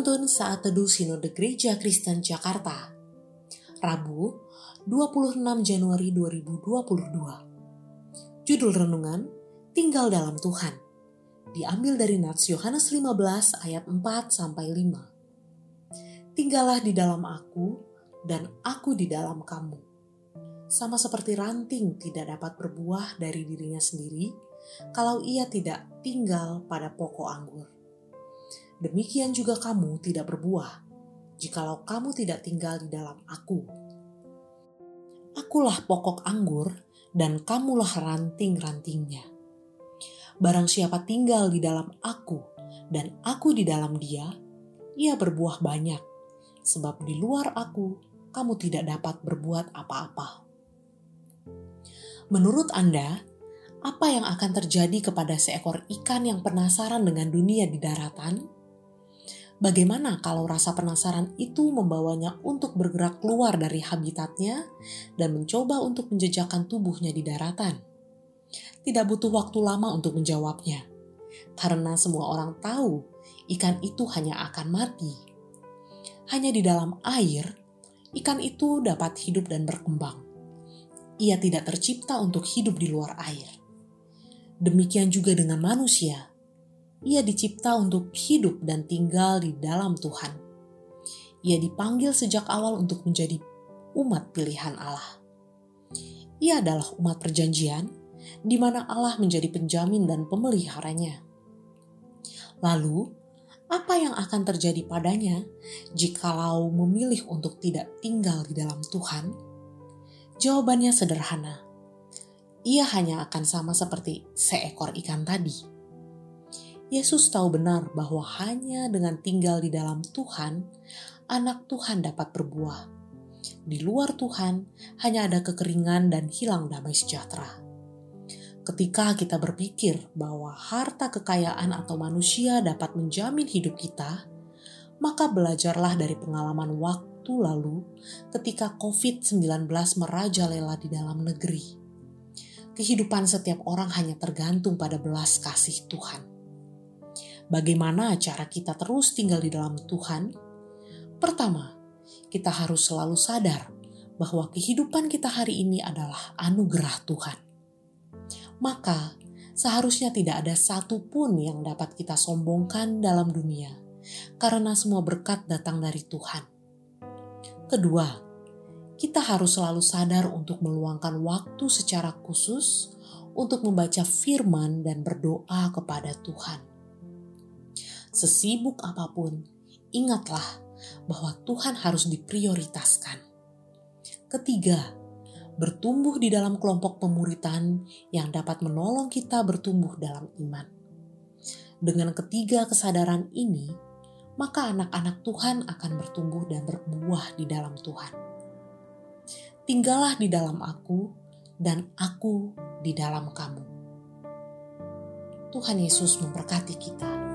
Penuntun Saat Teduh Sinode Gereja Kristen Jakarta. Rabu 26 Januari 2022 Judul Renungan Tinggal dalam Tuhan. Diambil dari Nats Yohanes 15 ayat 4 sampai 5 Tinggallah di dalam aku dan aku di dalam kamu. Sama seperti ranting tidak dapat berbuah dari dirinya sendiri kalau ia tidak tinggal pada pokok anggur demikian juga kamu tidak berbuah, jikalau kamu tidak tinggal di dalam aku. Akulah pokok anggur, dan kamulah ranting-rantingnya. Barang siapa tinggal di dalam aku, dan aku di dalam dia, ia berbuah banyak, sebab di luar aku kamu tidak dapat berbuat apa-apa. Menurut Anda, apa yang akan terjadi kepada seekor ikan yang penasaran dengan dunia di daratan? Bagaimana kalau rasa penasaran itu membawanya untuk bergerak keluar dari habitatnya dan mencoba untuk menjejakkan tubuhnya di daratan? Tidak butuh waktu lama untuk menjawabnya, karena semua orang tahu ikan itu hanya akan mati. Hanya di dalam air, ikan itu dapat hidup dan berkembang. Ia tidak tercipta untuk hidup di luar air. Demikian juga dengan manusia ia dicipta untuk hidup dan tinggal di dalam Tuhan. Ia dipanggil sejak awal untuk menjadi umat pilihan Allah. Ia adalah umat perjanjian, di mana Allah menjadi penjamin dan pemeliharanya. Lalu, apa yang akan terjadi padanya jikalau memilih untuk tidak tinggal di dalam Tuhan? Jawabannya sederhana. Ia hanya akan sama seperti seekor ikan tadi Yesus tahu benar bahwa hanya dengan tinggal di dalam Tuhan, anak Tuhan dapat berbuah. Di luar Tuhan, hanya ada kekeringan dan hilang damai sejahtera. Ketika kita berpikir bahwa harta kekayaan atau manusia dapat menjamin hidup kita, maka belajarlah dari pengalaman waktu lalu ketika COVID-19 merajalela di dalam negeri. Kehidupan setiap orang hanya tergantung pada belas kasih Tuhan. Bagaimana cara kita terus tinggal di dalam Tuhan? Pertama, kita harus selalu sadar bahwa kehidupan kita hari ini adalah anugerah Tuhan. Maka, seharusnya tidak ada satupun yang dapat kita sombongkan dalam dunia, karena semua berkat datang dari Tuhan. Kedua, kita harus selalu sadar untuk meluangkan waktu secara khusus untuk membaca firman dan berdoa kepada Tuhan sesibuk apa pun, ingatlah bahwa Tuhan harus diprioritaskan. Ketiga, bertumbuh di dalam kelompok pemuritan yang dapat menolong kita bertumbuh dalam iman. Dengan ketiga kesadaran ini, maka anak-anak Tuhan akan bertumbuh dan berbuah di dalam Tuhan. Tinggallah di dalam aku, dan aku di dalam kamu. Tuhan Yesus memberkati kita.